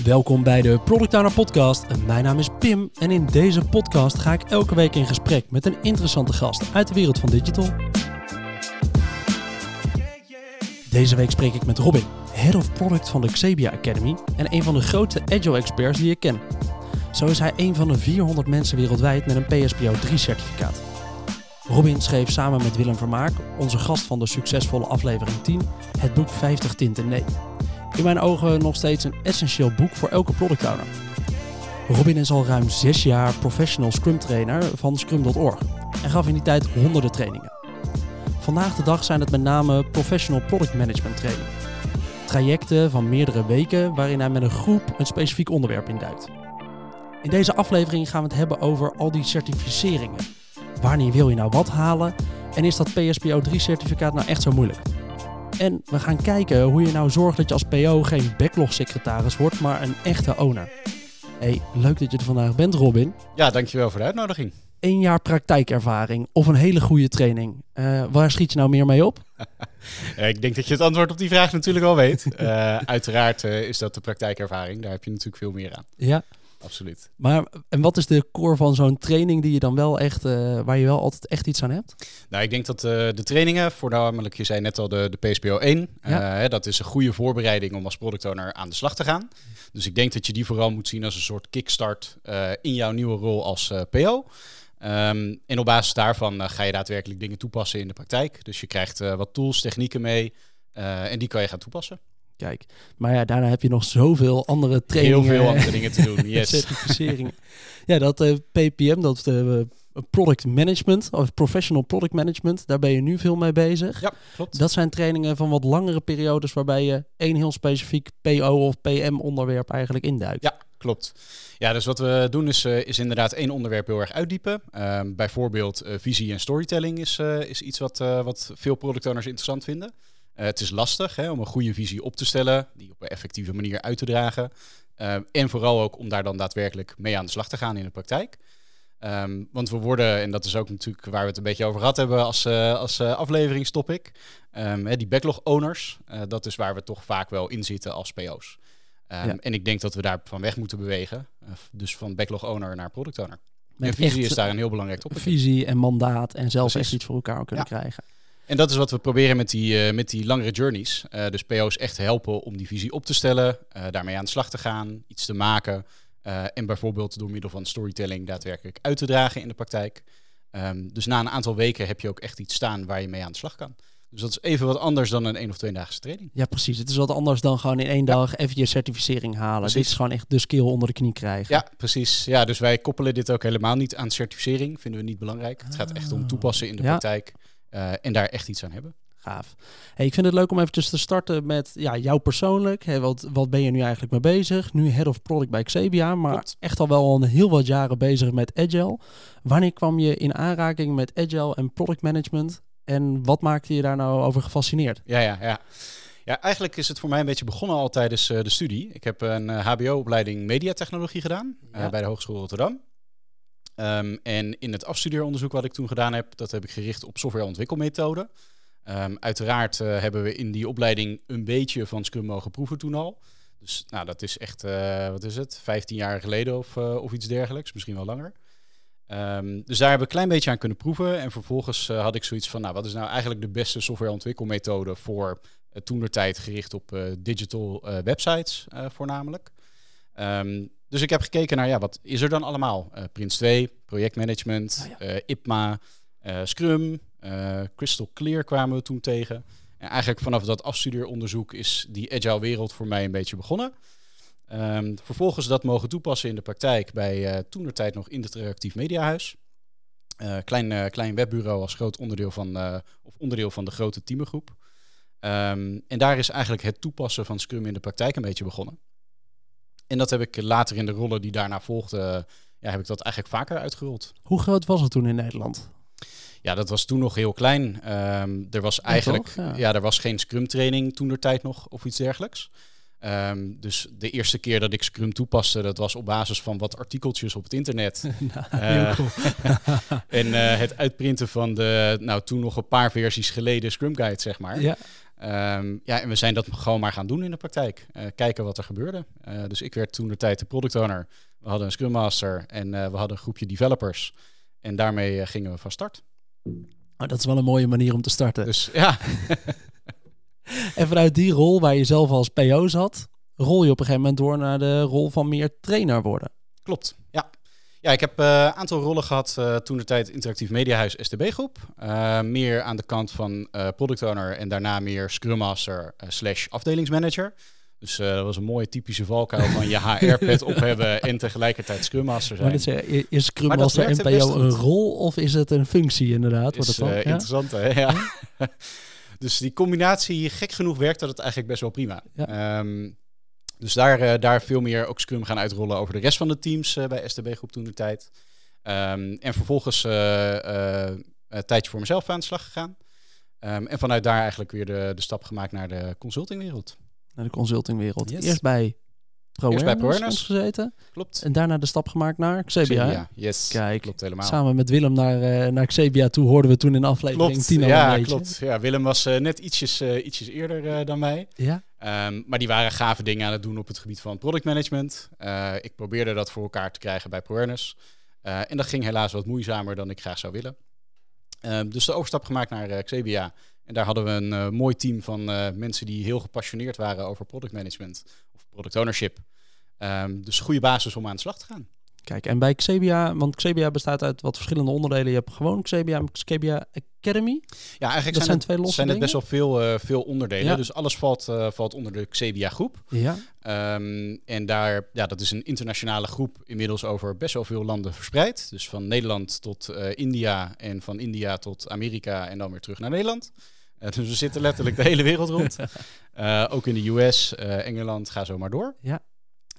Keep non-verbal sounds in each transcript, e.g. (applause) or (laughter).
Welkom bij de Product Owner Podcast. Mijn naam is Pim en in deze podcast ga ik elke week in gesprek met een interessante gast uit de wereld van digital. Deze week spreek ik met Robin, Head of Product van de Xebia Academy en een van de grootste Agile experts die ik ken. Zo is hij een van de 400 mensen wereldwijd met een PSPO 3 certificaat. Robin schreef samen met Willem Vermaak, onze gast van de succesvolle aflevering 10, het boek 50 Tinten Nee. In mijn ogen nog steeds een essentieel boek voor elke product owner. Robin is al ruim 6 jaar professional Scrum trainer van Scrum.org en gaf in die tijd honderden trainingen. Vandaag de dag zijn het met name professional product management trainingen. Trajecten van meerdere weken waarin hij met een groep een specifiek onderwerp induikt. In deze aflevering gaan we het hebben over al die certificeringen. Wanneer wil je nou wat halen? En is dat PSPO 3 certificaat nou echt zo moeilijk? En we gaan kijken hoe je nou zorgt dat je als PO geen backlog secretaris wordt, maar een echte owner. Hey, leuk dat je er vandaag bent, Robin. Ja, dankjewel voor de uitnodiging. Eén jaar praktijkervaring of een hele goede training. Uh, waar schiet je nou meer mee op? (laughs) ik denk dat je het antwoord op die vraag natuurlijk al weet. Uh, uiteraard uh, is dat de praktijkervaring. Daar heb je natuurlijk veel meer aan. Ja, absoluut. Maar en wat is de core van zo'n training die je dan wel echt, uh, waar je wel altijd echt iets aan hebt? Nou, ik denk dat uh, de trainingen, voornamelijk, je zei net al de, de PSPO 1, ja. uh, dat is een goede voorbereiding om als product owner aan de slag te gaan. Dus ik denk dat je die vooral moet zien als een soort kickstart in jouw nieuwe rol als PO. Um, en op basis daarvan ga je daadwerkelijk dingen toepassen in de praktijk. Dus je krijgt wat tools, technieken mee en die kan je gaan toepassen. Kijk, maar ja, daarna heb je nog zoveel andere trainingen. Heel veel andere dingen te doen, (laughs) yes. certificeringen. ja, dat uh, PPM, dat uh, product management, of professional product management, daar ben je nu veel mee bezig. Ja, klopt. Dat zijn trainingen van wat langere periodes waarbij je één heel specifiek PO of PM onderwerp eigenlijk induikt. Ja, klopt. Ja, dus wat we doen is, uh, is inderdaad één onderwerp heel erg uitdiepen. Um, bijvoorbeeld uh, visie en storytelling is, is iets wat, wat veel product owners interessant vinden. Uh, het is lastig hè, om een goede visie op te stellen, die op een effectieve manier uit te dragen. Uh, en vooral ook om daar dan daadwerkelijk mee aan de slag te gaan in de praktijk. Um, want we worden, en dat is ook natuurlijk waar we het een beetje over gehad hebben als, uh, als afleveringstopic, um, hè, die backlog owners, dat is waar we toch vaak wel in zitten als PO's. Um, ja. En ik denk dat we daar van weg moeten bewegen. dus van backlog owner naar product owner. Met en visie is daar een heel belangrijk topic. Visie en mandaat en zelfs echt iets voor elkaar kunnen ja. krijgen. En dat is wat we proberen met die, uh, met die langere journeys. Uh, dus PO's echt helpen om die visie op te stellen, uh, daarmee aan de slag te gaan, iets te maken. en bijvoorbeeld door middel van storytelling daadwerkelijk uit te dragen in de praktijk. Um, dus na een aantal weken heb je ook echt iets staan waar je mee aan de slag kan. Dus dat is even wat anders dan een één of twee dagen training. Ja, precies. Het is wat anders dan gewoon in één dag even je certificering halen. Precies. Dit is gewoon echt de skill onder de knie krijgen. Ja, precies. Ja, dus wij koppelen dit ook helemaal niet aan certificering. Vinden we niet belangrijk. Het gaat echt om toepassen in de ja. praktijk. Uh, en daar echt iets aan hebben. Gaaf. Hey, ik vind het leuk om eventjes te starten met ja, jou persoonlijk. Hey, wat, wat ben je nu eigenlijk mee bezig? Nu Head of Product bij Xebia, maar Klopt. echt al wel een heel wat jaren bezig met Agile. Wanneer kwam je in aanraking met Agile en Product Management? En wat maakte je daar nou over gefascineerd? Ja, ja, ja. Ja, eigenlijk is het voor mij een beetje begonnen al tijdens uh, de studie. Ik heb een uh, HBO-opleiding mediatechnologie gedaan ja. uh, bij de Hogeschool Rotterdam. Um, en in het afstudeeronderzoek wat ik toen gedaan heb, dat heb ik gericht op softwareontwikkelmethoden. Um, uiteraard uh, hebben we in die opleiding een beetje van Scrum mogen proeven toen al. Dus nou, dat is echt, uh, wat is het, 15 jaar geleden of, uh, of iets dergelijks, misschien wel langer. Um, dus daar hebben we een klein beetje aan kunnen proeven. En vervolgens had ik zoiets van, nou, wat is nou eigenlijk de beste softwareontwikkelmethode voor toen de tijd gericht op digital websites voornamelijk. Um, dus ik heb gekeken naar, ja, wat is er dan allemaal? Uh, Prince 2, projectmanagement, oh, ja. uh, IPMA, uh, Scrum, Crystal Clear kwamen we toen tegen. En eigenlijk vanaf dat afstudeeronderzoek is die agile wereld voor mij een beetje begonnen. Um, vervolgens dat mogen toepassen in de praktijk bij toen de tijd nog Interactief Mediahuis. klein, klein webbureau als groot onderdeel van, of onderdeel van de grote teamgroep. Um, en daar is eigenlijk het toepassen van Scrum in de praktijk een beetje begonnen. En dat heb ik later in de rollen die daarna volgden, ja, heb ik dat eigenlijk vaker uitgerold. Hoe groot was het toen in Nederland? Ja, dat was toen nog heel klein. Um, er was eigenlijk, ja, ja. ja, er was geen Scrum training toen der tijd nog of iets dergelijks. Um, dus de eerste keer dat ik Scrum toepaste, dat was op basis van wat artikeltjes op het internet. (laughs) nou, uh, cool. (laughs) en uh, het uitprinten van de, nou toen nog een paar versies geleden Scrum Guide, zeg maar. Ja. Ehm, ja, en we zijn dat gewoon maar gaan doen in de praktijk. Uh, kijken wat er gebeurde. Uh, dus ik werd toen de tijd de product owner. We hadden een Scrum Master en uh, we hadden een groepje developers. En daarmee gingen we van start. Oh, dat is wel een mooie manier om te starten. Dus ja. (laughs) en vanuit die rol waar je zelf als PO zat, rol je op een gegeven moment door naar de rol van meer trainer worden. Klopt, ja. Ja, ik heb een uh, aantal rollen gehad uh, toen de tijd Interactief Mediahuis STB groep. Uh, meer aan de kant van product owner en daarna meer Scrum Master slash afdelingsmanager. Dus dat was een mooie typische valkuil van je HR-pet (laughs) op hebben en tegelijkertijd Scrum Master zijn. Maar is, is Scrum Master NPO een rol of is het een functie inderdaad? Is, het ja? interessant hè, ja. (laughs) dus die combinatie, gek genoeg werkt dat het eigenlijk best wel prima. Ja. Um, dus daar, uh, daar veel meer ook Scrum gaan uitrollen over de rest van de teams uh, bij STB Groep toen de tijd. Um, en vervolgens uh, een tijdje voor mezelf aan de slag gegaan. Um, en vanuit daar eigenlijk weer de, de stap gemaakt naar de consultingwereld. Naar de consultingwereld. Yes. Eerst bij Eerst bij ProAwareness gezeten. Klopt. En daarna de stap gemaakt naar Xebia. Ja, yes. Kijk, klopt helemaal. Samen met Willem naar, uh, naar Xebia toe hoorden we toen in aflevering klopt. 10 al ja, een klopt. Ja, Willem was uh, net ietsjes, uh, ietsjes eerder dan mij. Ja. Um, maar die waren gave dingen aan het doen op het gebied van product management. ik probeerde dat voor elkaar te krijgen bij ProAwareness. en dat ging helaas wat moeizamer dan ik graag zou willen. Um, dus de overstap gemaakt naar Xebia. En daar hadden we een mooi team van mensen die heel gepassioneerd waren over product management of product ownership. Um, dus goede basis om aan de slag te gaan. Kijk, en bij Xebia, want Xebia bestaat uit wat verschillende onderdelen. Je hebt gewoon Xebia en Xebia Academy. Ja, eigenlijk dat zijn, twee losse zijn het best wel veel, uh, veel onderdelen. Ja. Dus alles valt, uh, valt onder de Xebia groep. Ja. Um, en daar, ja, dat is een internationale groep inmiddels over best wel veel landen verspreid. Dus van Nederland tot uh, India en van India tot Amerika en dan weer terug naar Nederland. dus we zitten letterlijk de hele wereld rond. (laughs) ook in de US, Engeland, ga zo maar door. Ja.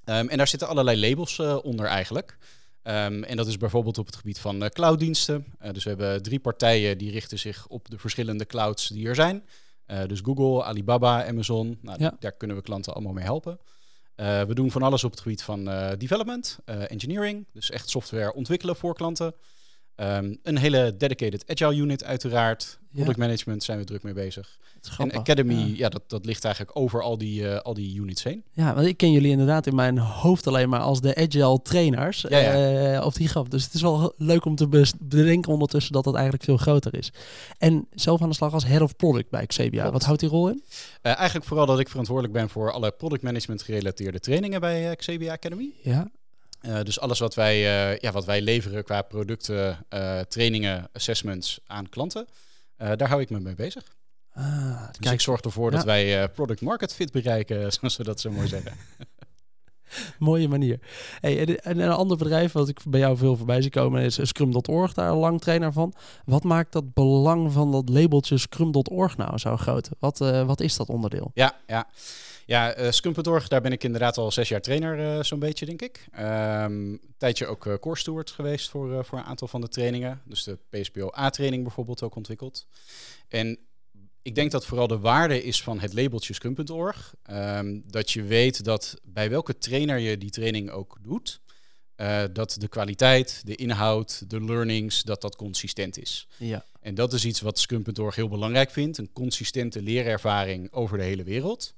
Um, en daar zitten allerlei labels uh, onder eigenlijk. Um, en dat is bijvoorbeeld op het gebied van uh, clouddiensten. Uh, dus we hebben drie partijen die richten zich op de verschillende clouds die er zijn. dus Google, Alibaba, Amazon. Nou, ja. Daar kunnen we klanten allemaal mee helpen. we doen van alles op het gebied van development, engineering. Dus echt software ontwikkelen voor klanten. Um, een hele dedicated agile unit uiteraard. Product management zijn we druk mee bezig. En Academy, ja, dat, dat ligt eigenlijk over al die, uh, al die units heen. Ja, want ik ken jullie inderdaad in mijn hoofd alleen maar als de agile trainers. Ja. Uh, of die grap. Dus het is wel leuk om te bedenken ondertussen dat dat eigenlijk veel groter is. En zelf aan de slag als head of product bij Xebia. Wat houdt die rol in? Uh, eigenlijk vooral dat ik verantwoordelijk ben voor alle product management gerelateerde trainingen bij Xebia Academy. Ja. Uh, dus alles wat wij, uh, ja, wat wij leveren qua producten, uh, trainingen, assessments aan klanten, daar hou ik me mee bezig. Ah, dus kijk, ik zorg ervoor ja. dat wij product market fit bereiken, (laughs) zoals we dat zo mooi zeggen. (laughs) Mooie manier. Hey, en een ander bedrijf wat ik bij jou veel voorbij zie komen is Scrum.org, daar lang trainer van. Wat maakt dat belang van dat labeltje Scrum.org nou zo groot? Wat, wat is dat onderdeel? Ja, ja. Ja, uh, daar ben ik inderdaad al zes jaar trainer, uh, zo'n beetje, denk ik. Um, een tijdje ook uh, core steward geweest voor, voor een aantal van de trainingen. Dus de PSPO A-training bijvoorbeeld ook ontwikkeld. En ik denk dat vooral de waarde is van het labeltje Scrum.org. Um, dat je weet dat bij welke trainer je die training ook doet, dat de kwaliteit, de inhoud, de learnings, dat dat consistent is. Ja. En dat is iets wat Scrum.org heel belangrijk vindt. Een consistente leerervaring over de hele wereld.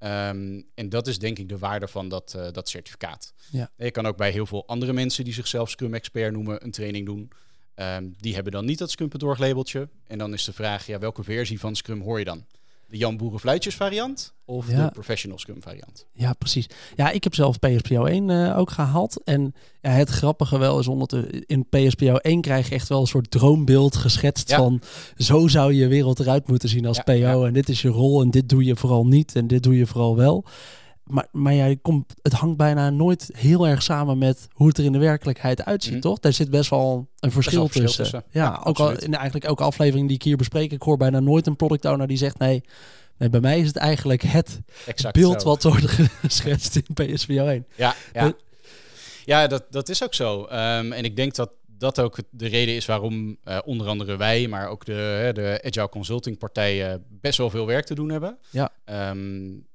Um, en dat is denk ik de waarde van dat, uh, dat certificaat. Ja. Je kan ook bij heel veel andere mensen die zichzelf Scrum Expert noemen een training doen. Um, die hebben dan niet dat Scrum.org labeltje. En dan is de vraag, ja, welke versie van Scrum hoor je dan? De Jan Boerenfluitjes variant of de Professional Scrum variant. Ja, precies. Ja, ik heb zelf PSPO 1 uh, ook gehaald. En ja, het grappige wel is de, in PSPO 1 krijg je echt wel een soort droombeeld geschetst van zo zou je wereld eruit moeten zien als PO. En dit is je rol en dit doe je vooral niet en dit doe je vooral wel. Maar, maar ja, komt, het hangt bijna nooit heel erg samen met hoe het er in de werkelijkheid uitziet, mm. toch? Daar zit best wel een verschil, tussen. tussen. Ja, ook al in eigenlijk elke aflevering die ik hier bespreek, ik hoor bijna nooit een product owner die zegt nee. Nee, bij mij is het eigenlijk het exact beeld wat wordt (laughs) geschetst in PSVO 1. Ja, ja. ja dat, dat is ook zo. Um, en ik denk dat dat ook de reden is waarom uh, onder andere wij, maar ook de, de Agile Consulting partijen best wel veel werk te doen hebben. Ja. Um,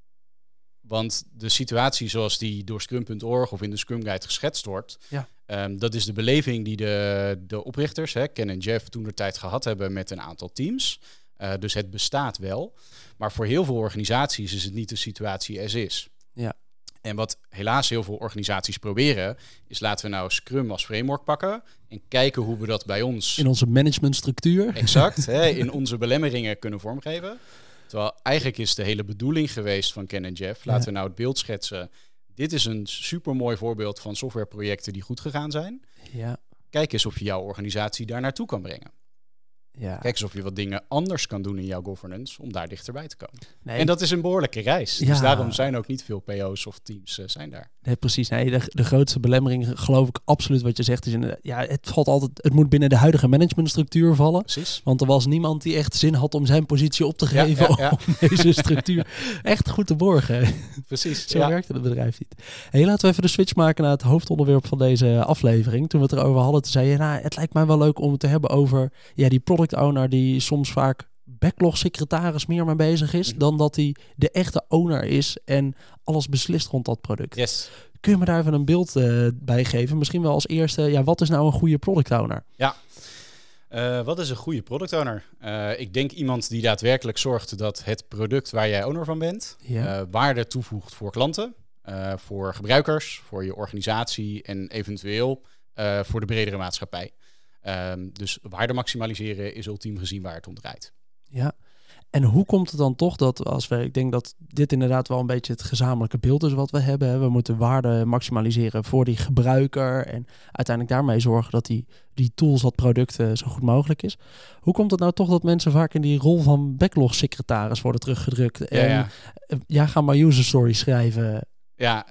want de situatie zoals die door Scrum.org of in de Scrum Guide geschetst wordt, ja. um, dat is de beleving die de, de oprichters, hè, Ken en Jeff, toen de tijd gehad hebben met een aantal teams. Uh, dus het bestaat wel. Maar voor heel veel organisaties is het niet de situatie as is. Ja. En wat helaas heel veel organisaties proberen, is laten we nou Scrum als framework pakken en kijken hoe we dat bij ons... In onze managementstructuur. Exact, (laughs) hè, in onze belemmeringen kunnen vormgeven. Terwijl eigenlijk is de hele bedoeling geweest van Ken en Jeff, laten we nou het beeld schetsen. Dit is een supermooi voorbeeld van softwareprojecten die goed gegaan zijn. Ja. Kijk eens of je jouw organisatie daar naartoe kan brengen. Ja. Kijk eens of je wat dingen anders kan doen in jouw governance om daar dichterbij te komen. Nee, En dat is een behoorlijke reis. Ja. Dus daarom zijn ook niet veel PO's of teams eh, zijn daar. Nee, precies. Nee, de, de grootste belemmering, geloof ik absoluut wat je zegt, is inderdaad, ja, het valt altijd, het moet binnen de huidige managementstructuur vallen. Precies. Want er was niemand die echt zin had om zijn positie op te geven ja, ja. om (laughs) deze structuur echt goed te borgen. Precies. (laughs) Zo werkte het bedrijf niet. Hey, laten we even de switch maken naar het hoofdonderwerp van deze aflevering. Toen we het erover hadden, toen zei je, nou, het lijkt mij wel leuk om het te hebben over ja, die product owner die soms vaak backlog secretaris meer mee bezig is, Mhm. dan dat hij de echte owner is en alles beslist rond dat product. Yes. Kun je me daar even een beeld eh, bij geven? Misschien wel als eerste, ja, wat is nou een goede product owner? Eh, wat is een goede product owner? Eh, ik denk iemand die daadwerkelijk zorgt dat het product waar jij owner van bent, Ja. waarde toevoegt voor klanten, voor gebruikers, voor je organisatie en eventueel voor de bredere maatschappij. Ehm, dus waarde maximaliseren is ultiem gezien waar het om draait. Ja. En hoe komt het dan toch dat als we, ik denk dat dit inderdaad wel een beetje het gezamenlijke beeld is wat we hebben. hè. We moeten waarde maximaliseren voor die gebruiker en uiteindelijk daarmee zorgen dat die, die tools, dat product eh, zo goed mogelijk is. Hoe komt het nou toch dat mensen vaak in die rol van backlog secretaris worden teruggedrukt en ja. eh, ja, ga maar user stories schrijven. Ja,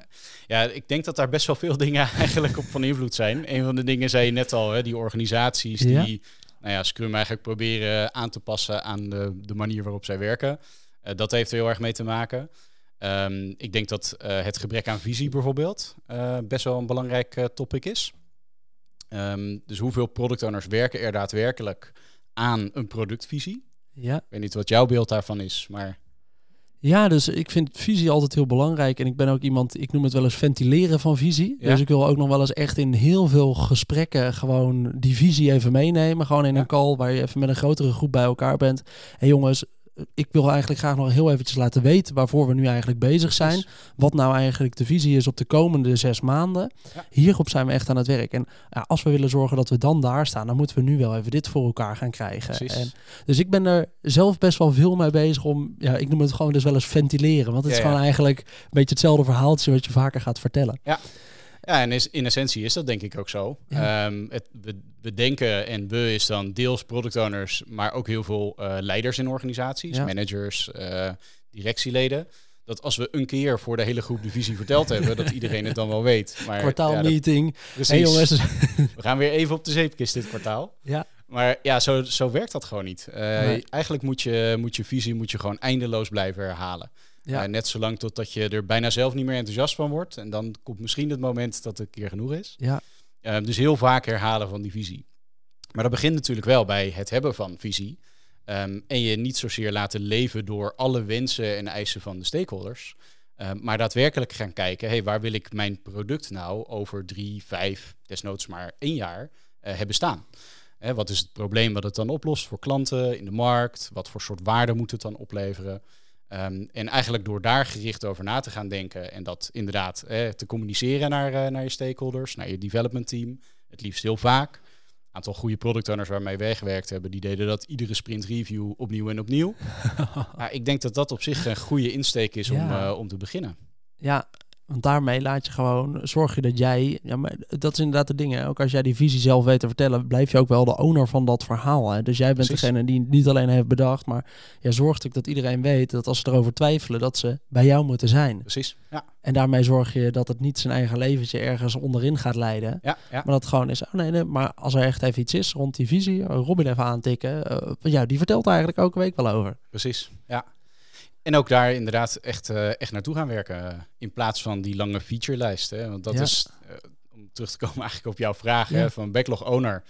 ja, ik denk dat daar best wel veel (laughs) dingen eigenlijk op van invloed zijn. Een van de dingen zei je net al, hè, die organisaties Ja. die nou ja, Scrum eigenlijk proberen aan te passen aan de, de manier waarop zij werken. Eh, dat heeft er heel erg mee te maken. Ehm, ik denk dat eh, het gebrek aan visie bijvoorbeeld eh, best wel een belangrijk topic is. Ehm, dus hoeveel product owners werken er daadwerkelijk aan een productvisie? Ja. Ik weet niet wat jouw beeld daarvan is, maar Ja, dus ik vind visie altijd heel belangrijk. En ik ben ook iemand, ik noem het wel eens ventileren van visie. Ja. Dus ik wil ook nog wel eens echt in heel veel gesprekken gewoon die visie even meenemen. Gewoon in Ja. een call waar je even met een grotere groep bij elkaar bent. Hé hey jongens, ik wil eigenlijk graag nog heel eventjes laten weten waarvoor we nu eigenlijk bezig zijn. Wat nou eigenlijk de visie is op de komende zes maanden. Ja. Hierop zijn we echt aan het werk. En ja, als we willen zorgen dat we dan daar staan, dan moeten we nu wel even dit voor elkaar gaan krijgen. En dus ik ben er zelf best wel veel mee bezig om, ja, ik noem het gewoon dus wel eens ventileren. Want het is Ja, gewoon eigenlijk een beetje hetzelfde verhaaltje wat je vaker gaat vertellen. Ja, en is, in essentie is dat denk ik ook zo. Ja. Ehm, het, we, we denken, en we is dan deels product owners, maar ook heel veel eh, leiders in organisaties, Ja. managers, eh, directieleden. Dat als we een keer voor de hele groep de visie verteld hebben, dat iedereen het dan wel weet. Maar, ja, Kwartaalmeeting. Hé jongens. (laughs) We gaan weer even op de zeepkist dit kwartaal. Ja. Maar ja, zo, zo werkt dat gewoon niet. Eh, Nee. Eigenlijk moet je, moet je visie moet je gewoon eindeloos blijven herhalen. Ja. Eh, net zolang totdat je er bijna zelf niet meer enthousiast van wordt. En dan komt misschien het moment dat het een keer genoeg is. Ja. Eh, dus heel vaak herhalen van die visie. Maar dat begint natuurlijk wel bij het hebben van visie. Ehm, en je niet zozeer laten leven door alle wensen en eisen van de stakeholders. Ehm, maar daadwerkelijk gaan kijken, hey, waar wil ik mijn product nou over drie, vijf, desnoods maar één jaar eh, hebben staan? Wat is het probleem wat het dan oplost voor klanten in de markt? Wat voor soort waarde moet het dan opleveren? Ehm, en eigenlijk door daar gericht over na te gaan denken en dat inderdaad eh, te communiceren naar, eh, naar je stakeholders, naar je development team, het liefst heel vaak. Een aantal goede product owners waarmee wij gewerkt hebben, die deden dat iedere sprint review opnieuw en opnieuw. (laughs) Ja, ik denk dat dat op zich een goede insteek is om, eh, om te beginnen. Ja, want daarmee laat je gewoon, zorg je dat jij, ja, maar dat is inderdaad de dingen. Ook als jij die visie zelf weet te vertellen, blijf je ook wel de owner van dat verhaal. Hè? Dus jij bent Precies. degene die het niet alleen heeft bedacht, maar jij zorgt ook dat iedereen weet dat als ze erover twijfelen, dat ze bij jou moeten zijn. Precies. Ja, En daarmee zorg je dat het niet zijn eigen leventje ergens onderin gaat leiden. ja, ja. Maar dat het gewoon is, oh nee, nee, maar als er echt even iets is rond die visie, eh, Robin even aantikken. eh, ja, die vertelt er eigenlijk elke week wel over. precies. Ja. En ook daar inderdaad echt, eh, echt naartoe gaan werken. eh, in plaats van die lange featurelijst. Hè? Want dat Ja. is, eh, om terug te komen (laughs) eigenlijk op jouw vraag Ja. hè, van backlog owner.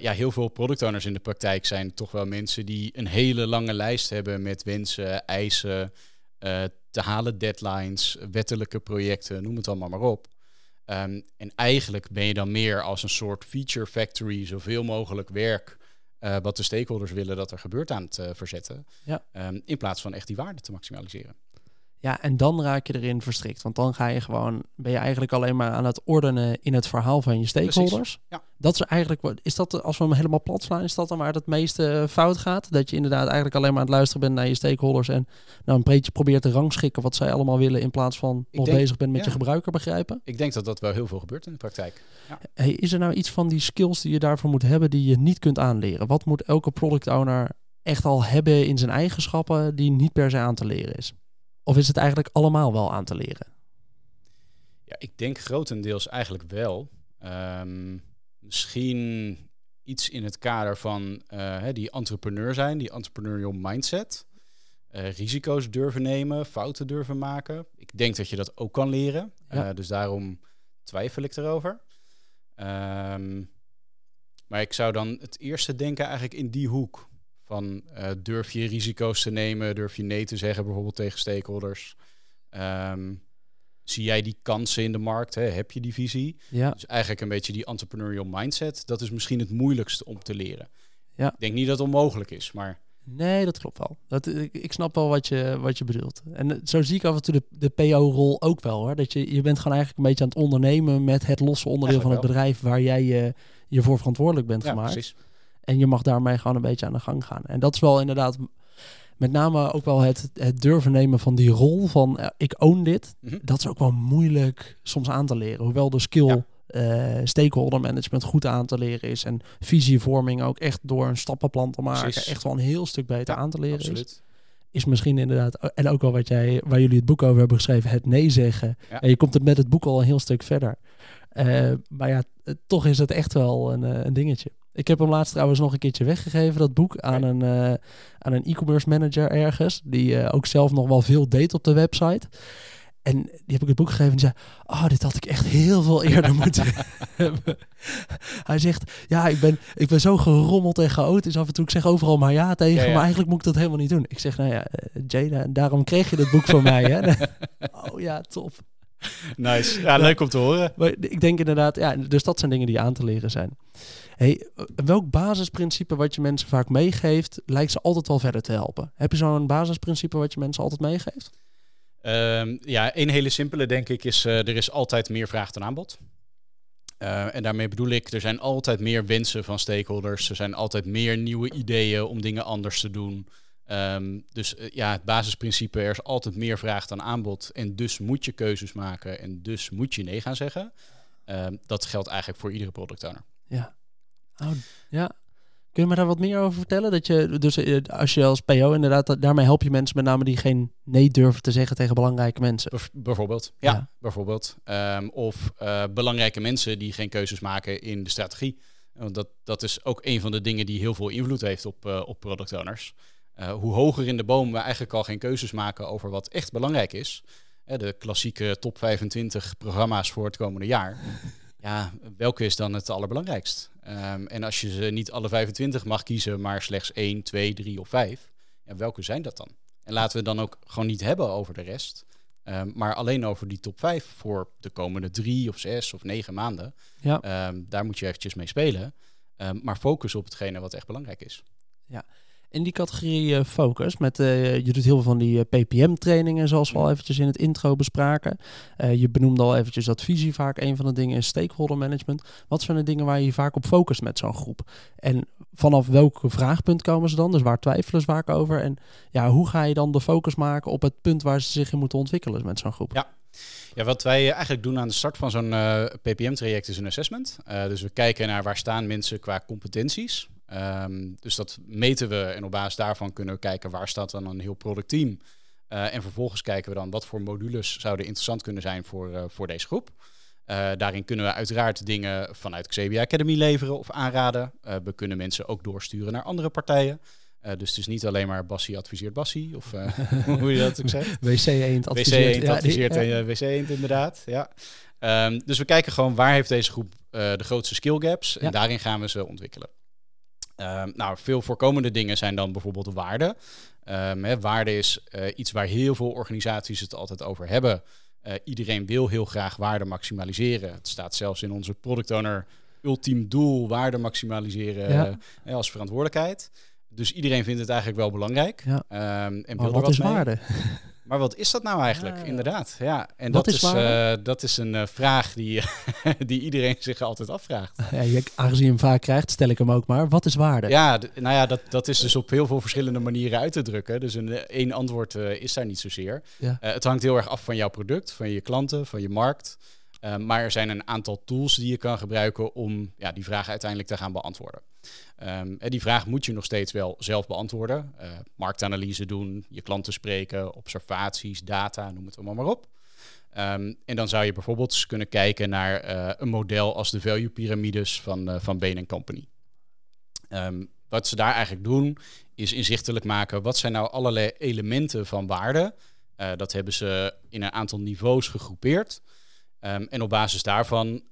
Ja, heel veel product owners in de praktijk zijn toch wel mensen die een hele lange lijst hebben met wensen, eisen, te halen deadlines, wettelijke projecten, noem het allemaal maar op. Ehm, en eigenlijk ben je dan meer als een soort feature factory zoveel mogelijk werk wat de stakeholders willen dat er gebeurt aan het verzetten. Ja. Ehm, in plaats van echt die waarde te maximaliseren. Ja, en dan raak je erin verstrikt. Want dan ga je gewoon, ben je eigenlijk alleen maar aan het ordenen in het verhaal van je stakeholders. Ja. Dat is eigenlijk, is dat, als we hem helemaal plat slaan, is dat dan waar het het meeste fout gaat? Dat je inderdaad eigenlijk alleen maar aan het luisteren bent naar je stakeholders en nou een beetje probeert te rangschikken wat zij allemaal willen in plaats van nog bezig bent met je gebruiker begrijpen? Ik denk dat dat wel heel veel gebeurt in de praktijk. Ja. Hey, is er nou iets van die skills die je daarvoor moet hebben die je niet kunt aanleren? Wat moet elke product owner echt al hebben in zijn eigenschappen die niet per se aan te leren is? Of is het eigenlijk allemaal wel aan te leren? Ja, ik denk grotendeels eigenlijk wel. Ehm, misschien iets in het kader van uh, die entrepreneur zijn, die entrepreneurial mindset. Uh, risico's durven nemen, fouten durven maken. Ik denk dat je dat ook kan leren. Uh, dus daarom twijfel ik erover. Um, maar ik zou dan het eerste denken eigenlijk in die hoek. Van uh, durf je risico's te nemen? Durf je nee te zeggen bijvoorbeeld tegen stakeholders? Um, zie jij die kansen in de markt? Hè? Heb je die visie? Ja. Dus eigenlijk een beetje die entrepreneurial mindset. Dat is misschien het moeilijkste om te leren. Ja. Ik denk niet dat het onmogelijk is, maar... Nee, dat klopt wel. Dat, ik, ik snap wel wat je, wat je bedoelt. En eh, zo zie ik af en toe de, de PO-rol ook wel hoor. Dat je, je bent gewoon eigenlijk een beetje aan het ondernemen met het losse onderdeel van het bedrijf waar jij je, je voor verantwoordelijk bent ja, gemaakt. Precies. En je mag daarmee gewoon een beetje aan de gang gaan. En dat is wel inderdaad met name ook wel het, het durven nemen van die rol van uh, ik own dit. Mhm. Dat is ook wel moeilijk soms aan te leren. Hoewel de skill Ja. eh, stakeholder management goed aan te leren is. En visievorming ook echt door een stappenplan te maken. Precies. Echt wel een heel stuk beter Ja, aan te leren is. Absoluut. Is misschien inderdaad, en ook al wat jij, waar jullie het boek over hebben geschreven, het nee zeggen. Ja. En je komt het met het boek al een heel stuk verder. Eh, maar ja, eh, toch is het echt wel een, eh, een dingetje. Ik heb hem laatst trouwens nog een keertje weggegeven, dat boek, aan een, eh, aan een e-commerce manager ergens. Die eh, ook zelf nog wel veel deed op de website. En die heb ik het boek gegeven en die zei, oh, dit had ik echt heel veel eerder (laughs) moeten hebben. Hij zegt, ja, ik ben, ik ben zo gerommeld en chaotisch af en toe. Ik zeg overal maar ja tegen, Ja, ja. maar eigenlijk moet ik dat helemaal niet doen. Ik zeg, nou ja, eh, Jada, daarom kreeg je het boek van mij, hè. (laughs) oh ja, top. Nice. Ja, leuk om te horen. Maar ik denk inderdaad, ja, dus dat zijn dingen die aan te leren zijn. Hey, eh, welk basisprincipe wat je mensen vaak meegeeft, lijkt ze altijd wel verder te helpen? Heb je zo'n basisprincipe wat je mensen altijd meegeeft? Ehm, ja, een hele simpele denk ik is, eh, er is altijd meer vraag dan aanbod. Eh, en daarmee bedoel ik, er zijn altijd meer wensen van stakeholders. Er zijn altijd meer nieuwe ideeën om dingen anders te doen. Ehm, dus ja, het basisprincipe, er is altijd meer vraag dan aanbod. En dus moet je keuzes maken en dus moet je nee gaan zeggen. Ehm, dat geldt eigenlijk voor iedere product owner. Ja. Oh, ja. Kun je me daar wat meer over vertellen? Dat je, dus eh, als je als PO inderdaad, daarmee help je mensen met name die geen nee durven te zeggen tegen belangrijke mensen. Bijv- bijvoorbeeld. Ja, Ja. bijvoorbeeld. Ehm, of eh, belangrijke mensen die geen keuzes maken in de strategie. Want dat, dat is ook een van de dingen die heel veel invloed heeft op, eh, op product owners. Hoe hoger in de boom we eigenlijk al geen keuzes maken over wat echt belangrijk is. De klassieke top 25 programma's voor het komende jaar. (laughs) Ja, welke is dan het allerbelangrijkst? Ehm, en als je ze niet alle 25 mag kiezen, maar slechts 1, 2, 3 of 5, ja, welke zijn dat dan? En laten we het dan ook gewoon niet hebben over de rest, ehm, maar alleen over die top 5 voor de komende drie of zes of negen maanden. Ja. Ehm, daar moet je eventjes mee spelen, maar focus op hetgene wat echt belangrijk is. In die categorie eh, focus, met, eh, je doet heel veel van die PPM-trainingen, zoals we al eventjes in het intro bespraken. Eh, je benoemde al eventjes dat visie vaak een van de dingen is, stakeholder management. Wat zijn de dingen waar je je vaak op focust met zo'n groep? En vanaf welk vraagpunt komen ze dan? Dus waar twijfelen ze vaak over? En ja, hoe ga je dan de focus maken op het punt waar ze zich in moeten ontwikkelen met zo'n groep? Ja. Ja, wat wij eigenlijk doen aan de start van zo'n eh, PPM-traject is een assessment. Eh, dus we kijken naar waar staan mensen qua competenties. Ehm, dus dat meten we en op basis daarvan kunnen we kijken waar staat dan een heel productteam. Eh en vervolgens kijken we dan wat voor modules zouden interessant kunnen zijn voor, eh, voor deze groep. Eh, daarin kunnen we uiteraard dingen vanuit Xebia Academy leveren of aanraden. We kunnen mensen ook doorsturen naar andere partijen. Eh, dus het is niet alleen maar Bassie adviseert Bassie, of (laughs) (laughs) hoe je dat ook zegt. WC Eend WC adviseert. Eend ja, adviseert en WC Eend inderdaad. Ja. Ehm, dus we kijken gewoon waar heeft deze groep de grootste skill gaps en Ja. daarin gaan we ze ontwikkelen. Ehm, nou, veel voorkomende dingen zijn dan bijvoorbeeld waarde. Ehm, hè, waarde is eh, iets waar heel veel organisaties het altijd over hebben. Eh, iedereen wil heel graag waarde maximaliseren. Het staat zelfs in onze product owner ultiem doel, waarde maximaliseren Ja. eh, als verantwoordelijkheid. Dus iedereen vindt het eigenlijk wel belangrijk. Ja. Ehm, en wil Maar wat wat is mee. waarde? (laughs) Maar wat is dat nou eigenlijk? Ja, ja. Inderdaad, ja. En dat is eh, dat is een eh, vraag die, (laughs) die iedereen zich altijd afvraagt. Ja, je- aangezien je hem vaak krijgt, stel ik hem ook maar. Wat is waarde? Ja, nou ja, dat, dat is dus op heel veel verschillende manieren uit te drukken. Dus een eh, één antwoord eh, is daar niet zozeer. Ja. Eh, het hangt heel erg af van jouw product, van je klanten, van je markt. Eh, maar er zijn een aantal tools die je kan gebruiken om ja, die vraag uiteindelijk te gaan beantwoorden. Ehm, die vraag moet je nog steeds wel zelf beantwoorden. Eh, marktanalyse doen, je klanten spreken, observaties, data, noem het allemaal maar op. Ehm, en dan zou je bijvoorbeeld kunnen kijken naar eh, een model als de value pyramides van, eh van Bain Company. Ehm, wat ze daar eigenlijk doen, is inzichtelijk maken wat zijn nou allerlei elementen van waarde. Eh, dat hebben ze in een aantal niveaus gegroepeerd. En op basis daarvan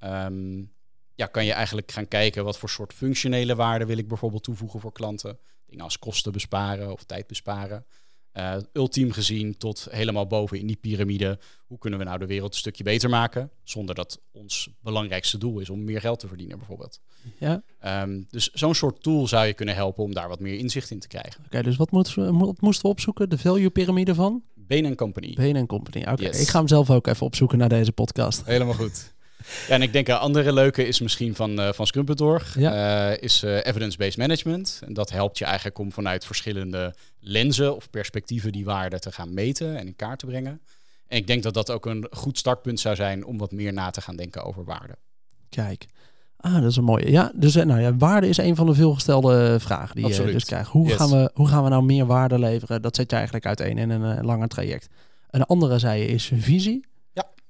ja, kan je eigenlijk gaan kijken wat voor soort functionele waarde wil ik bijvoorbeeld toevoegen voor klanten. Dingen als kosten besparen of tijd besparen. Eh, ultiem gezien tot helemaal boven in die piramide. Hoe kunnen we nou de wereld een stukje beter maken? Zonder dat ons belangrijkste doel is om meer geld te verdienen bijvoorbeeld. Ja? Ehm, dus zo'n soort tool zou je kunnen helpen om daar wat meer inzicht in te krijgen. Oké, dus wat, moeten we, wat moesten we opzoeken? De value piramide van Bain Company. Bain Company. Oké, Yes. ik ga hem zelf ook even opzoeken naar deze podcast. Helemaal goed. Ja, en ik denk een andere leuke is misschien van, eh van Scrum.org. Ja. eh, is eh, evidence-based management. En dat helpt je eigenlijk om vanuit verschillende lenzen of perspectieven die waarde te gaan meten en in kaart te brengen. En ik denk dat dat ook een goed startpunt zou zijn om wat meer na te gaan denken over waarde. Kijk. Ah, dat is een mooie. Ja, dus nou ja, waarde is een van de veelgestelde vragen die je dus krijgt. Hoe, Yes. gaan we, hoe gaan we nou meer waarde leveren? Dat zet je eigenlijk uiteen in een langer traject. Een andere, zei je, is visie.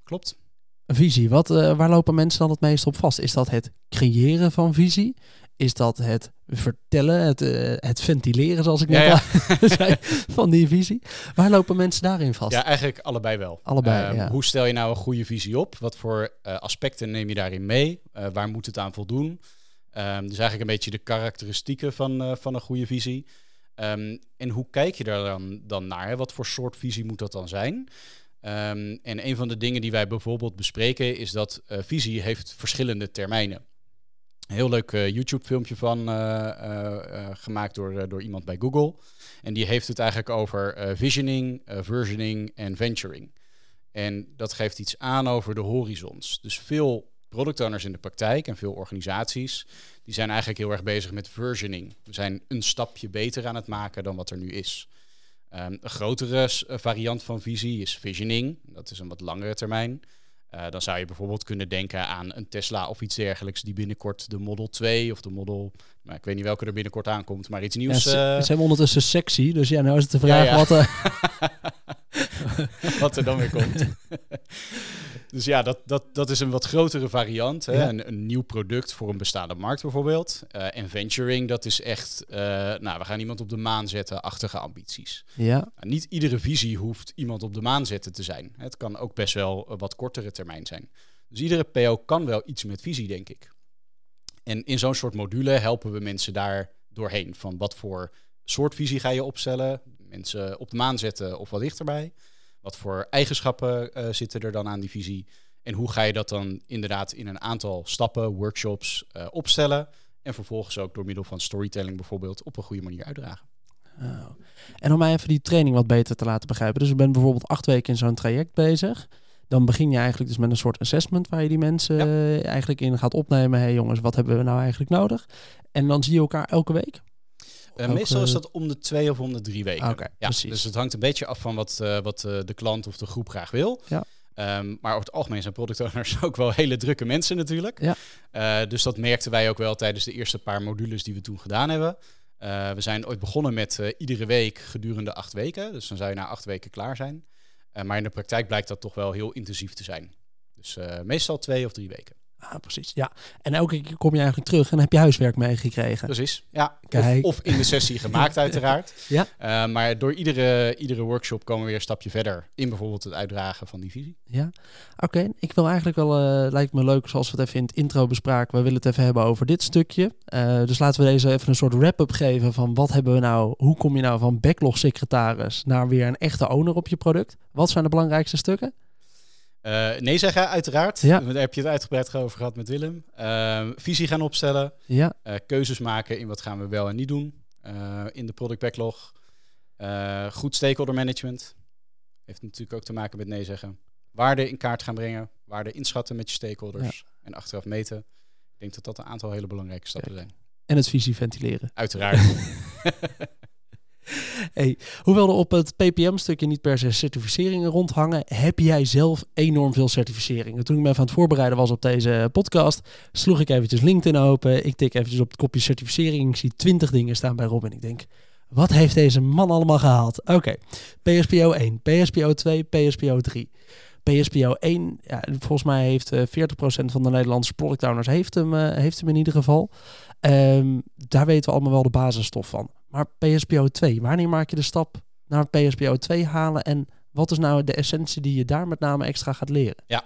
Klopt. Visie, wat, eh, waar lopen mensen dan het meest op vast? Is dat het creëren van visie? Is dat het vertellen, het, eh, het ventileren, zoals ik net Ja, al (laughs) zei, van die visie? Waar lopen mensen daarin vast? Ja, eigenlijk allebei wel. Allebei, Ehm, ja. Hoe stel je nou een goede visie op? Wat voor eh, aspecten neem je daarin mee? Waar moet het aan voldoen? Ehm, dus eigenlijk een beetje de karakteristieken van, van een goede visie. Ehm, en hoe kijk je daar dan, dan naar? Hè? Wat voor soort visie moet dat dan zijn? Ehm, en een van de dingen die wij bijvoorbeeld bespreken is dat eh, visie heeft verschillende termijnen. Een heel leuk eh, YouTube-filmpje van eh, gemaakt door, door iemand bij Google. En die heeft het eigenlijk over visioning, versioning en venturing. En dat geeft iets aan over de horizons. Dus veel product owners in de praktijk en veel organisaties, die zijn eigenlijk heel erg bezig met versioning. We zijn een stapje beter aan het maken dan wat er nu is. Ehm, een grotere eh, variant van visie is visioning. Dat is een wat langere termijn. Eh, dan zou je bijvoorbeeld kunnen denken aan een Tesla of iets dergelijks die binnenkort de Model 2 of de Model, nou, ik weet niet welke er binnenkort aankomt, maar iets Ja, nieuws. ze, eh, ze zijn ondertussen sexy, dus ja, nou is het de vraag Ja, ja. wat... eh, (laughs) (laughs) wat er dan weer komt. (laughs) dus ja, dat, dat, dat is een wat grotere variant. Hè? Ja. Een, een nieuw product voor een bestaande markt bijvoorbeeld. Eh, en venturing, dat is echt, eh, nou, we gaan iemand op de maan zetten, achtige ambities. ja, Nou, niet iedere visie hoeft iemand op de maan zetten te zijn. Het kan ook best wel een wat kortere termijn zijn. Dus iedere PO kan wel iets met visie, denk ik. En in zo'n soort module helpen we mensen daar doorheen. Van wat voor soort visie ga je opstellen? Mensen op de maan zetten of wat dichterbij? Wat voor eigenschappen eh, zitten er dan aan die visie? En hoe ga je dat dan inderdaad in een aantal stappen, workshops eh, opstellen? En vervolgens ook door middel van storytelling bijvoorbeeld op een goede manier uitdragen. Oh. En om mij even die training wat beter te laten begrijpen. Dus ik ben bijvoorbeeld acht weken in zo'n traject bezig. Dan begin je eigenlijk dus met een soort assessment waar je die mensen Ja. eh, eigenlijk in gaat opnemen. Hé hey jongens, wat hebben we nou eigenlijk nodig? En dan zie je elkaar elke week? Meestal is eh, dat om de twee of om de drie weken. Ja, precies. Dus het hangt een beetje af van wat, eh, wat eh, de klant of de groep graag wil. Ja. Ehm, maar over het algemeen zijn product owners (laughs) ook wel hele drukke mensen natuurlijk. Ja. Dus dat merkten wij ook wel tijdens de eerste paar modules die we toen gedaan hebben. We zijn ooit begonnen met iedere week gedurende acht weken. Dus dan zou je na acht weken klaar zijn. Maar in de praktijk blijkt dat toch wel heel intensief te zijn. Dus meestal twee of drie weken. Ah, precies. Ja. En elke keer kom je eigenlijk terug en heb je huiswerk meegekregen. Precies, ja. Of, Kijk. of in de sessie gemaakt uiteraard. (laughs) Ja. Eh, maar door iedere, iedere workshop komen we weer een stapje verder in bijvoorbeeld het uitdragen van die visie. Ja, oké. Ik wil eigenlijk wel, eh, lijkt me leuk zoals we het even in het intro bespraken. We willen het even hebben over dit stukje. Eh, dus laten we deze even een soort wrap-up geven van wat hebben we nou, hoe kom je nou van backlog secretaris naar weer een echte owner op je product? Wat zijn de belangrijkste stukken? Uh, nee zeggen, uiteraard. Ja. Daar heb je het uitgebreid over gehad met Willem. Uh, visie gaan opstellen. Ja. Uh, keuzes maken in wat gaan we wel en niet doen. in de product backlog. goed stakeholder management. Heeft natuurlijk ook te maken met nee zeggen. Waarde in kaart gaan brengen. Waarde inschatten met je stakeholders. En achteraf meten. Ik denk dat dat een aantal hele belangrijke stappen zijn. En het visie ventileren. Uiteraard. (laughs) Hey, hoewel er op het PPM-stukje niet per se certificeringen rondhangen, heb jij zelf enorm veel certificeringen. Toen ik me even aan het voorbereiden was op deze podcast, sloeg ik eventjes LinkedIn open. Ik tik eventjes op het kopje certificering. Ik zie twintig dingen staan bij Robin. Ik denk, wat heeft deze man allemaal gehaald? Oké, PSPO 1, PSPO 2, PSPO 3. PSPO 1, ja, volgens mij heeft uh, 40% van de Nederlandse product owners heeft hem, uh, heeft hem in ieder geval. Um, daar weten we allemaal wel de basisstof van. Maar PSPO 2, wanneer maak je de stap naar PSPO 2 halen en wat is nou de essentie die je daar met name extra gaat leren? Ja,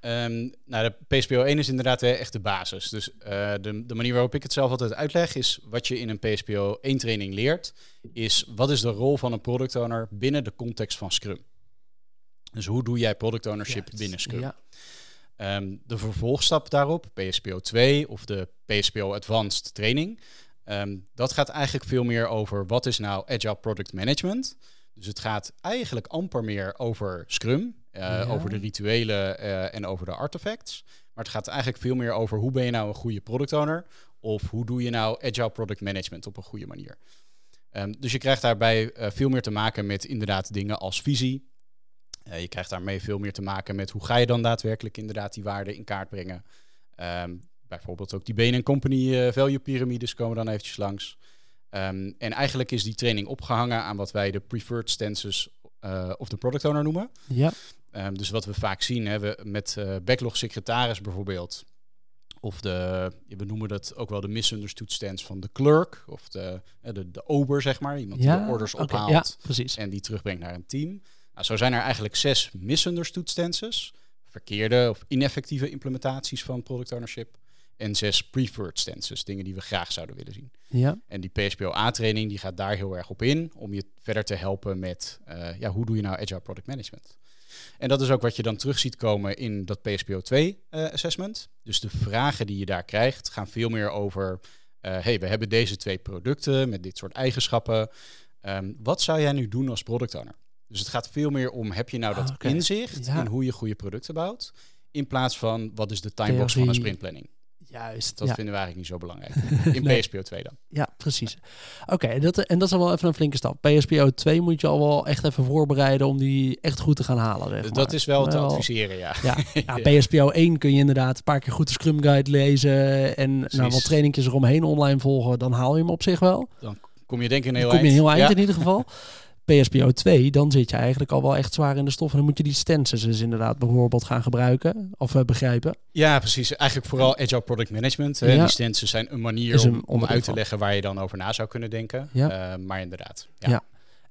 um, nou de PSPO 1 is inderdaad echt de basis. Dus uh, de, de manier waarop ik het zelf altijd uitleg is wat je in een PSPO 1 training leert, is wat is de rol van een product owner binnen de context van Scrum. Dus hoe doe jij product ownership Juist, binnen Scrum? Ja. Um, de vervolgstap daarop, PSPO 2 of de PSPO Advanced training, um, dat gaat eigenlijk veel meer over wat is nou Agile Product Management. Dus het gaat eigenlijk amper meer over Scrum, uh, ja. over de rituelen uh, en over de artifacts. Maar het gaat eigenlijk veel meer over hoe ben je nou een goede product owner of hoe doe je nou Agile Product Management op een goede manier. Um, dus je krijgt daarbij uh, veel meer te maken met inderdaad dingen als visie, uh, je krijgt daarmee veel meer te maken met hoe ga je dan daadwerkelijk inderdaad die waarden in kaart brengen. Um, bijvoorbeeld ook die Bain Company uh, value pyramides komen dan eventjes langs. Um, en eigenlijk is die training opgehangen aan wat wij de preferred stances uh, of de product owner noemen. Ja. Um, dus wat we vaak zien hè, we met backlog secretaris bijvoorbeeld. Of de, we noemen dat ook wel de misunderstood stance van de clerk. Of de, de, de ober, zeg maar. Iemand ja? die de orders okay, ophaalt ja, precies. en die terugbrengt naar een team. Nou, zo zijn er eigenlijk zes misunderstood stances, verkeerde of ineffectieve implementaties van product ownership. En zes preferred stances, dingen die we graag zouden willen zien. Ja. En die PSPO-A-training die gaat daar heel erg op in, om je verder te helpen met, uh, ja, hoe doe je nou agile product management? En dat is ook wat je dan terug ziet komen in dat PSPO2-assessment. Uh, dus de vragen die je daar krijgt gaan veel meer over, uh, hey, we hebben deze twee producten met dit soort eigenschappen. Um, wat zou jij nu doen als product owner? Dus het gaat veel meer om, heb je nou dat Ah, inzicht Ja. in hoe je goede producten bouwt, in plaats van, wat is de timebox van een sprintplanning? Juist. Dat ja. vinden we eigenlijk niet zo belangrijk. (laughs) In Nee. PSPO 2 dan. Ja, precies. Oké, en dat, en dat is al wel even een flinke stap. PSPO 2 moet je al wel echt even voorbereiden om die echt goed te gaan halen. Zeg maar. Dat is wel te Wel- adviseren, ja. Ja, (laughs) ja, PSPO 1 kun je inderdaad een paar keer goed de Scrum Guide lezen en nou, wat trainingjes eromheen online volgen. Dan haal je hem op zich wel. Kom je denk ik een heel Dan kom je heel eind Ja. in ieder geval. (laughs) PSPO 2, dan zit je eigenlijk al wel echt zwaar in de stof. En dan moet je die stances dus inderdaad bijvoorbeeld gaan gebruiken of eh, begrijpen. Ja, precies. Eigenlijk vooral agile product management. Ja. Die stances zijn een manier een om, uit te van. leggen waar je dan over na zou kunnen denken. Ja. Eh, maar inderdaad. Ja. Ja.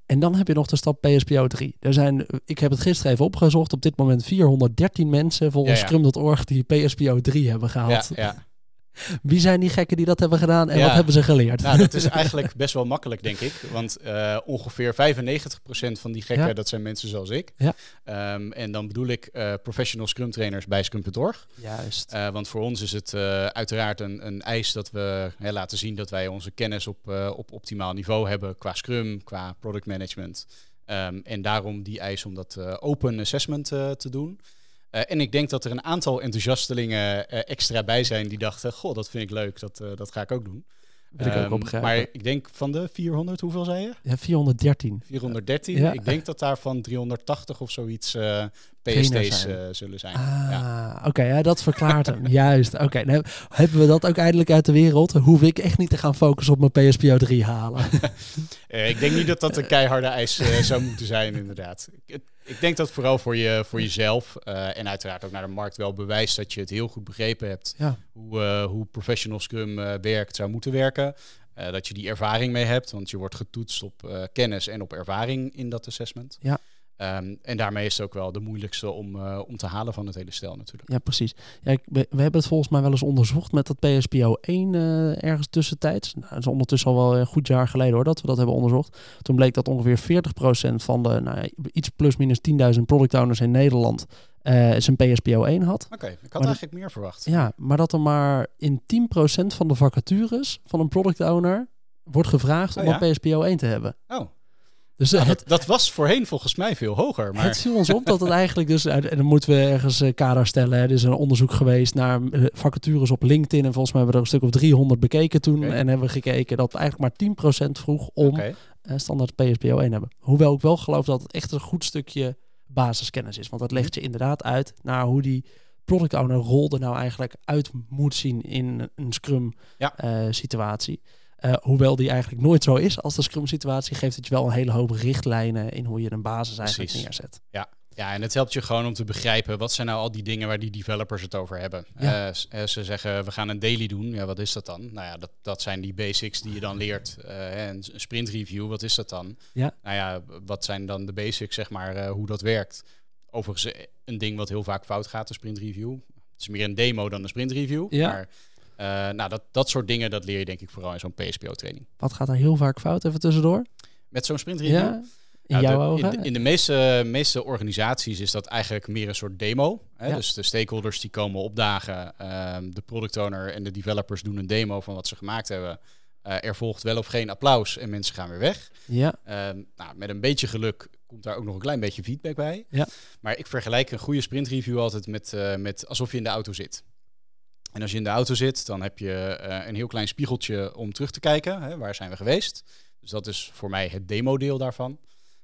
En dan heb je nog de stap PSPO 3. Er zijn, ik heb het gisteren even opgezocht, op dit moment 413 mensen volgens Ja, ja. Scrum.org die PSPO 3 hebben gehaald. Ja, ja. Wie zijn die gekken die dat hebben gedaan en Ja. wat hebben ze geleerd? Nou, dat is (laughs) eigenlijk best wel makkelijk, denk ik. Want eh, ongeveer 95% van die gekken, Ja. dat zijn mensen zoals ik. Ja. Ehm, en dan bedoel ik eh, professional scrum trainers bij Scrum.org. Juist. Eh, want voor ons is het uiteraard een, een eis dat we hè, laten zien dat wij onze kennis op, op optimaal niveau hebben qua Scrum, qua product management. Ehm, en daarom die eis om dat open assessment te doen. Eh, en ik denk dat er een aantal enthousiastelingen eh, extra bij zijn die dachten, goh, dat vind ik leuk, dat, eh, dat ga ik ook doen. Wil ik ook Ehm, wel begrijpen. Maar ik denk van de 400, hoeveel zei je? Ja, 413. 413. Ja. Ik denk dat daarvan 380 of zoiets Trainers PST's zijn. zullen zijn. Ah, Ja. oké, ja, dat verklaart hem. (laughs) Juist. Oké, nou hebben we dat ook eindelijk uit de wereld. Hoef ik echt niet te gaan focussen op mijn PSPO 3 halen. (laughs) Ik denk niet dat dat een keiharde eis zou moeten zijn, inderdaad. (laughs) ik denk dat vooral voor, je, voor jezelf eh, en uiteraard ook naar de markt wel bewijst dat je het heel goed begrepen hebt ja, hoe, eh, hoe professional Scrum eh, werkt, zou moeten werken. Dat je die ervaring mee hebt, want je wordt getoetst op kennis en op ervaring in dat assessment. Ja. Ehm, en daarmee is het ook wel de moeilijkste om, eh, om te halen van het hele stel natuurlijk. ja, precies. Ja, we, we hebben het volgens mij wel eens onderzocht met dat PSPO 1 eh, ergens tussentijds. Nou, dat is ondertussen al wel een goed jaar geleden hoor, dat we dat hebben onderzocht. Toen bleek dat ongeveer 40% van de nou, iets plus minus 10.000 product owners in Nederland eh, zijn PSPO 1 had. Oké, ik had Maar eigenlijk meer verwacht. Ja, maar dat er maar in 10% van de vacatures van een product owner wordt gevraagd om Oh ja? een PSPO 1 te hebben. Oh, Dus het, dat, dat was voorheen volgens mij veel hoger. Maar het viel ons op dat het (laughs) eigenlijk dus... En dan moeten we ergens eh, kader stellen. Hè. Er is een onderzoek geweest naar eh, vacatures op LinkedIn. En volgens mij hebben we er een stuk of 300 bekeken toen. En hebben we gekeken dat eigenlijk maar 10% vroeg om eh, standaard PSPO 1 hebben. Hoewel ik wel geloof dat het echt een goed stukje basiskennis is. Want dat legt je inderdaad uit naar hoe die product owner rol er nou eigenlijk uit moet zien in een Scrum Ja. eh, situatie. Eh, hoewel die eigenlijk nooit zo is als de Scrum situatie, geeft het je wel een hele hoop richtlijnen in hoe je een basis eigenlijk Precies. neerzet. Ja, en het helpt je gewoon om te begrijpen wat zijn nou al die dingen waar die developers het over hebben. Ja. Eh, eh, ze zeggen we gaan een daily doen. Ja, wat is dat dan? Nou ja, dat, dat zijn die basics die je dan leert. En een sprint review, wat is dat dan? Ja. Nou ja, wat zijn dan de basics, zeg maar, hoe dat werkt? Overigens, een ding wat heel vaak fout gaat, de sprint review. Het is meer een demo dan een sprint review. Ja. Maar eh, nou, dat, dat soort dingen, dat leer je denk ik vooral in zo'n PSPO-training. Wat gaat er heel vaak fout, even tussendoor? Met zo'n sprint review? Ja, in Ja, jouw de- ogen? In de, in de meeste, meeste organisaties is dat eigenlijk meer een soort demo. Hè? Ja. Dus de stakeholders die komen opdagen, ehm, de product owner en de developers doen een demo van wat ze gemaakt hebben. Eh, er volgt wel of geen applaus en mensen gaan weer weg. ja, Ehm, nou, met een beetje geluk komt daar ook nog een klein beetje feedback bij. Ja. Maar ik vergelijk een goede sprintreview altijd met, eh, met alsof je in de auto zit. En als je in de auto zit, dan heb je eh, een heel klein spiegeltje om terug te kijken. Hè, waar zijn we geweest? Dus dat is voor mij het demo-deel daarvan.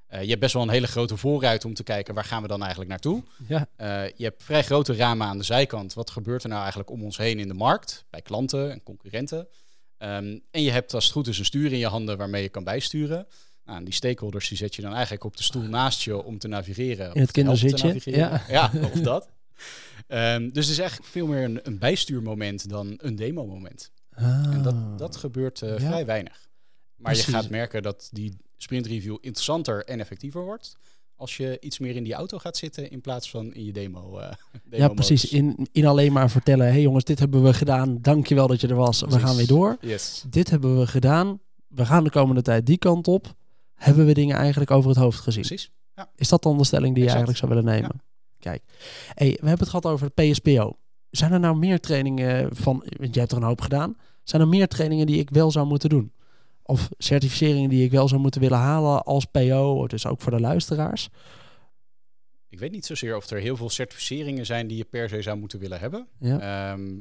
Eh, je hebt best wel een hele grote voorruit om te kijken waar gaan we dan eigenlijk naartoe. ja, Eh, je hebt vrij grote ramen aan de zijkant. Wat gebeurt er nou eigenlijk om ons heen in de markt, bij klanten en concurrenten? Ehm, en je hebt als het goed is een stuur in je handen waarmee je kan bijsturen. Nou, en die stakeholders die zet je dan eigenlijk op de stoel naast je om te navigeren. In het kinderzitje, navigeren. Ja, of dat. Ehm, dus het is eigenlijk veel meer een, een bijstuurmoment dan een demo-moment. En Ah. dat, dat gebeurt eh, Ja. vrij weinig. Maar Precies. je gaat merken dat die sprint review interessanter en effectiever wordt. Als je iets meer in die auto gaat zitten in plaats van in je demo. eh Ja, precies. In, in alleen maar vertellen, hé hey jongens, dit hebben we gedaan. Dankjewel dat je er was. We gaan weer door. Yes. Dit hebben we gedaan. We gaan de komende tijd die kant op. Hebben we dingen eigenlijk over het hoofd gezien? Precies. Is dat dan de stelling die je eigenlijk zou willen nemen? Kijk, hey, we hebben het gehad over het PSPO. Zijn er nou meer trainingen van, want jij hebt er een hoop gedaan. Zijn er meer trainingen die ik wel zou moeten doen? Of certificeringen die ik wel zou moeten willen halen als PO, dus ook voor de luisteraars? Ik weet niet zozeer of er heel veel certificeringen zijn die je per se zou moeten willen hebben. Ja. Ehm,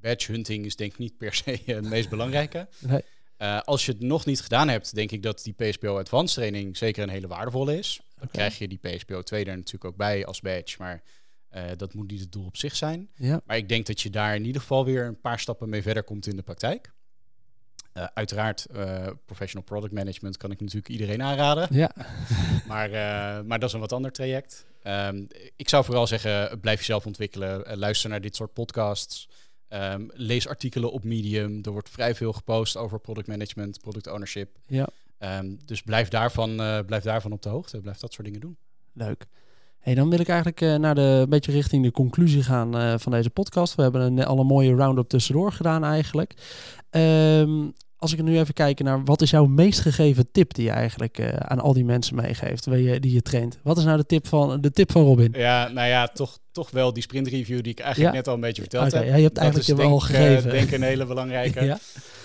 badge hunting is denk ik niet per se (laughs) het meest belangrijke. Nee. Eh, als je het nog niet gedaan hebt, denk ik dat die PSPO Advanced training zeker een hele waardevolle is. Dan krijg je die PSPO 2 er natuurlijk ook bij als badge, maar eh, dat moet niet het doel op zich zijn. Ja, Maar ik denk dat je daar in ieder geval weer een paar stappen mee verder komt in de praktijk. Eh, uiteraard, eh, professional product management kan ik natuurlijk iedereen aanraden. ja. (laughs) Maar, maar dat is een wat ander traject. Ehm, ik zou vooral zeggen, blijf jezelf ontwikkelen. Luister naar dit soort podcasts. Ehm, lees artikelen op Medium. Er wordt vrij veel gepost over product management, product ownership. ja. Ehm, dus blijf daarvan, eh, blijf daarvan op de hoogte. Blijf dat soort dingen doen. Leuk. Hey, dan wil ik eigenlijk eh, naar de, een beetje richting de conclusie gaan eh, van deze podcast. We hebben een, al een mooie round-up tussendoor gedaan eigenlijk. Ehm, als ik nu even kijk naar wat is jouw meest gegeven tip die je eigenlijk eh, aan al die mensen meegeeft, die je, die je traint. Wat is nou de tip van, de tip van Robin? Ja, nou ja, toch, toch wel die sprint review die ik eigenlijk Ja. net al een beetje verteld heb. ja, je hebt Dat eigenlijk je wel denk, eh, gegeven. denk een hele belangrijke. (laughs) ja.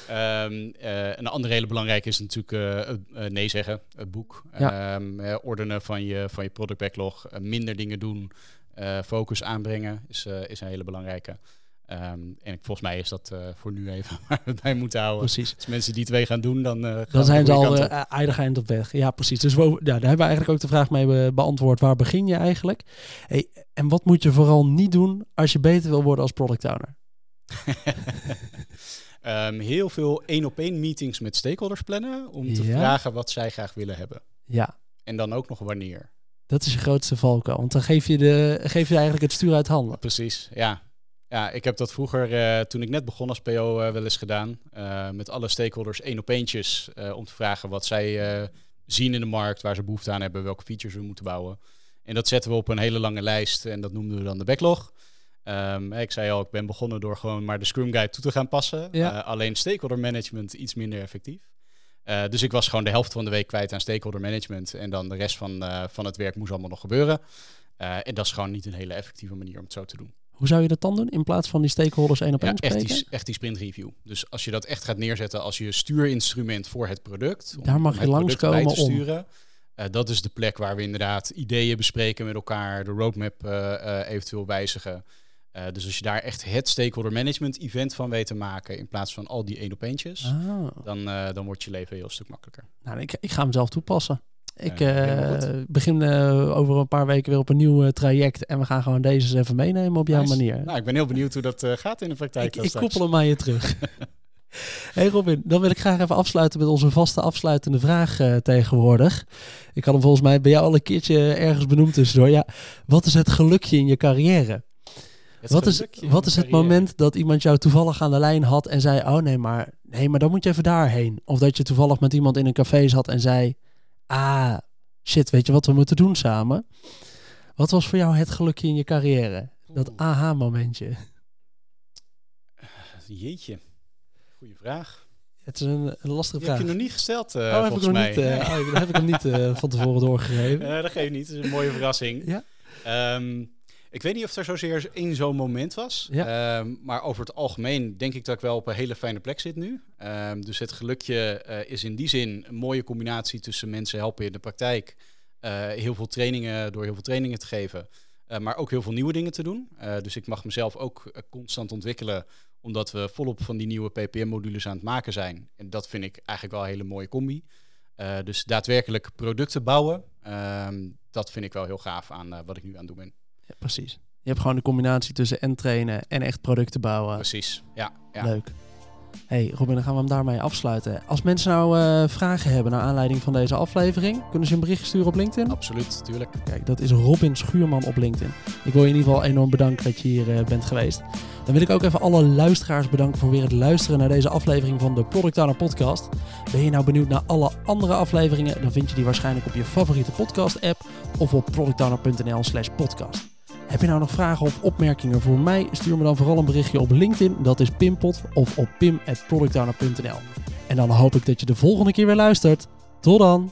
Ehm, eh, een andere hele belangrijke is natuurlijk nee zeggen, het boek. Ja. Ehm, eh, ordenen van je, van je product backlog, minder dingen doen, focus aanbrengen is, is een hele belangrijke. Ehm, en ik, volgens mij is dat eh, voor nu even (laughs) waar we het bij moeten houden. Precies. Als mensen die twee gaan doen, dan, eh, gaan we Dan de zijn ze goede al kant op. uh, aardig eind op weg. Ja, precies. Dus we, ja, daar hebben we eigenlijk ook de vraag mee be- beantwoord. Waar begin je eigenlijk? Hey, en wat moet je vooral niet doen als je beter wil worden als product owner? (laughs) Ehm, heel veel één-op-één meetings met stakeholders plannen om te Ja. vragen wat zij graag willen hebben. Ja, En dan ook nog wanneer. dat is je grootste valkuil. Want dan geef je, de, geef je eigenlijk het stuur uit handen. Precies, ja. Ja, ik heb dat vroeger, eh, toen ik net begon als PO, eh, wel eens gedaan. eh, met alle stakeholders één op eentjes. om te vragen wat zij zien in de markt, waar ze behoefte aan hebben, welke features we moeten bouwen. En dat zetten we op een hele lange lijst en dat noemden we dan de backlog. Ehm, ik zei al, ik ben begonnen door gewoon maar de Scrum Guide toe te gaan passen. Ja. Alleen stakeholder management iets minder effectief. Dus ik was gewoon de helft van de week kwijt aan stakeholder management. En dan de rest van, van het werk moest allemaal nog gebeuren. En dat is gewoon niet een hele effectieve manier om het zo te doen. Hoe zou je dat dan doen in plaats van die stakeholders één op één Ja, echt spreken? die, echt die sprint review. Dus als je dat echt gaat neerzetten als je stuurinstrument voor het product. om- Daar mag om je langskomen bij te om. sturen. eh, dat is de plek waar we inderdaad ideeën bespreken met elkaar, de roadmap eh, eh, eventueel wijzigen. Dus als je daar echt het stakeholder management event van weet te maken, in plaats van al die één op eentjes, Ah. dan, dan wordt je leven een heel stuk makkelijker. Nou, ik, ik ga hem zelf toepassen. Ik eh, begin eh, over een paar weken weer op een nieuw eh, traject. En we gaan gewoon deze eens even meenemen op jouw Nice. manier. Nou, ik ben heel benieuwd hoe dat gaat in de praktijk. ik ik koppel hem aan je terug. (laughs) hey Robin, dan wil ik graag even afsluiten met onze vaste afsluitende vraag tegenwoordig. Ik had hem volgens mij bij jou al een keertje ergens benoemd tussendoor. Ja, wat is het gelukje in je carrière? Het Wat is, wat is het moment dat iemand jou toevallig aan de lijn had en zei: Oh nee, maar, nee, maar dan moet je even daarheen. Of dat je toevallig met iemand in een café zat en zei: Ah, shit, weet je wat we moeten doen samen? Wat was voor jou het gelukje in je carrière? Dat aha-momentje. Jeetje, goede vraag. Het is een, een lastige Die heb vraag. je nog niet gesteld, eh oh, heb ik, volgens nog mij. niet, eh, oh, heb ik hem niet eh, van tevoren doorgegeven. (laughs) Dat geeft niet, het is een mooie verrassing. Ja. Ehm, ik weet niet of er zozeer één zo'n moment was. Ja. Ehm, maar over het algemeen denk ik dat ik wel op een hele fijne plek zit nu. Ehm, dus het gelukje eh, is in die zin een mooie combinatie tussen mensen helpen in de praktijk. eh, heel veel trainingen, door heel veel trainingen te geven. eh, maar ook heel veel nieuwe dingen te doen. Dus ik mag mezelf ook constant ontwikkelen. Omdat we volop van die nieuwe PPM-modules aan het maken zijn. En dat vind ik eigenlijk wel een hele mooie combi. Dus daadwerkelijk producten bouwen, ehm, dat vind ik wel heel gaaf aan wat ik nu aan het doen ben. Ja, precies. Je hebt gewoon de combinatie tussen en trainen en echt producten bouwen. Precies, ja. ja. Leuk. Hey Robin, dan gaan we hem daarmee afsluiten. Als mensen nou eh, vragen hebben naar aanleiding van deze aflevering, kunnen ze een bericht sturen op LinkedIn? Absoluut, tuurlijk. Kijk, dat is Robin Schuurman op LinkedIn. Ik wil je in ieder geval enorm bedanken dat je hier eh, bent geweest. Dan wil ik ook even alle luisteraars bedanken voor weer het luisteren naar deze aflevering van de Product Owner Podcast. Ben je nou benieuwd naar alle andere afleveringen? Dan vind je die waarschijnlijk op je favoriete podcast app of op productowner.nl slash podcast. Heb je nou nog vragen of opmerkingen voor mij? Stuur me dan vooral een berichtje op LinkedIn, dat is Pimpot, of op pim.productowner.nl. En dan hoop ik dat je de volgende keer weer luistert. Tot dan!